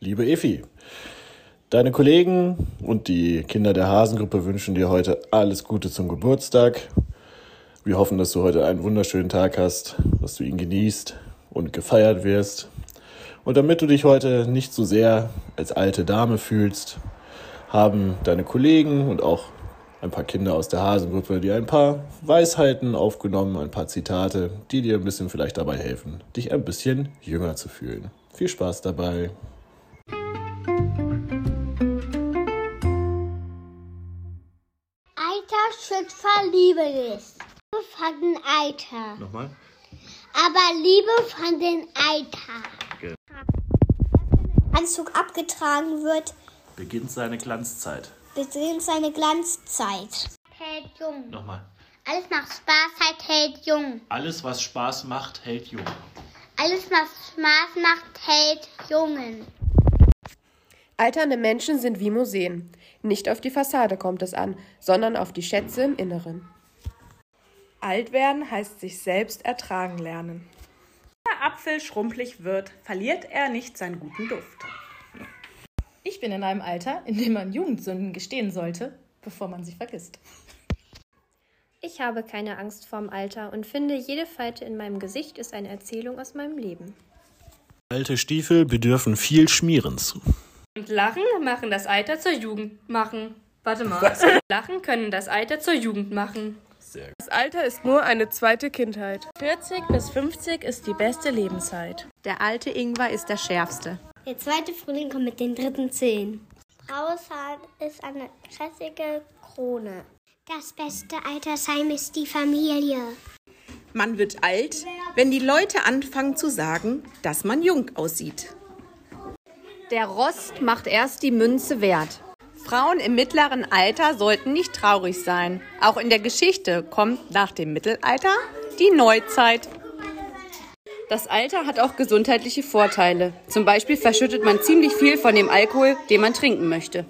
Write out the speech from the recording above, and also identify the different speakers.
Speaker 1: Liebe Effi, deine Kollegen und die Kinder der Hasengruppe wünschen dir heute alles Gute zum Geburtstag. Wir hoffen, dass du heute einen wunderschönen Tag hast, dass du ihn genießt und gefeiert wirst. Und damit du dich heute nicht so sehr als alte Dame fühlst, haben deine Kollegen und auch ein paar Kinder aus der Hasengruppe dir ein paar Weisheiten aufgenommen, ein paar Zitate, die dir ein bisschen vielleicht dabei helfen, dich ein bisschen jünger zu fühlen. Viel Spaß dabei.
Speaker 2: Vor Liebe ist. Liebe von den Alter.
Speaker 1: Nochmal?
Speaker 2: Aber Liebe von den Alter. Anzug abgetragen wird,
Speaker 1: Beginnt seine Glanzzeit.
Speaker 2: beginnt seine Glanzzeit. Hält jung.
Speaker 1: Nochmal.
Speaker 2: Alles macht Spaß, halt hält jung.
Speaker 1: Alles, was Spaß macht, hält jung.
Speaker 2: Alles, was Spaß macht, hält Jungen.
Speaker 3: Alternde Menschen sind wie Museen. Nicht auf die Fassade kommt es an, sondern auf die Schätze im Inneren.
Speaker 4: Alt werden heißt sich selbst ertragen lernen. Wenn der Apfel schrumpelig wird, verliert er nicht seinen guten Duft.
Speaker 5: Ich bin in einem Alter, in dem man Jugendsünden gestehen sollte, bevor man sie vergisst.
Speaker 6: Ich habe keine Angst vorm Alter und finde, jede Falte in meinem Gesicht ist eine Erzählung aus meinem Leben.
Speaker 1: Alte Stiefel bedürfen viel Schmierens.
Speaker 5: Und Lachen machen das Alter zur Jugend machen. Warte mal. Lachen können das Alter zur Jugend machen.
Speaker 3: Das Alter ist nur eine zweite Kindheit.
Speaker 4: 40 bis 50 ist die beste Lebenszeit.
Speaker 7: Der alte Ingwer ist der schärfste.
Speaker 2: Der zweite Frühling kommt mit den dritten Zehen. Raushaar ist eine schätzige Krone. Das beste Altersheim ist die Familie.
Speaker 7: Man wird alt, wenn die Leute anfangen zu sagen, dass man jung aussieht.
Speaker 8: Der Rost macht erst die Münze wert.
Speaker 7: Frauen im mittleren Alter sollten nicht traurig sein. Auch in der Geschichte kommt nach dem Mittelalter die Neuzeit.
Speaker 8: Das Alter hat auch gesundheitliche Vorteile. Zum Beispiel verschüttet man ziemlich viel von dem Alkohol, den man trinken möchte.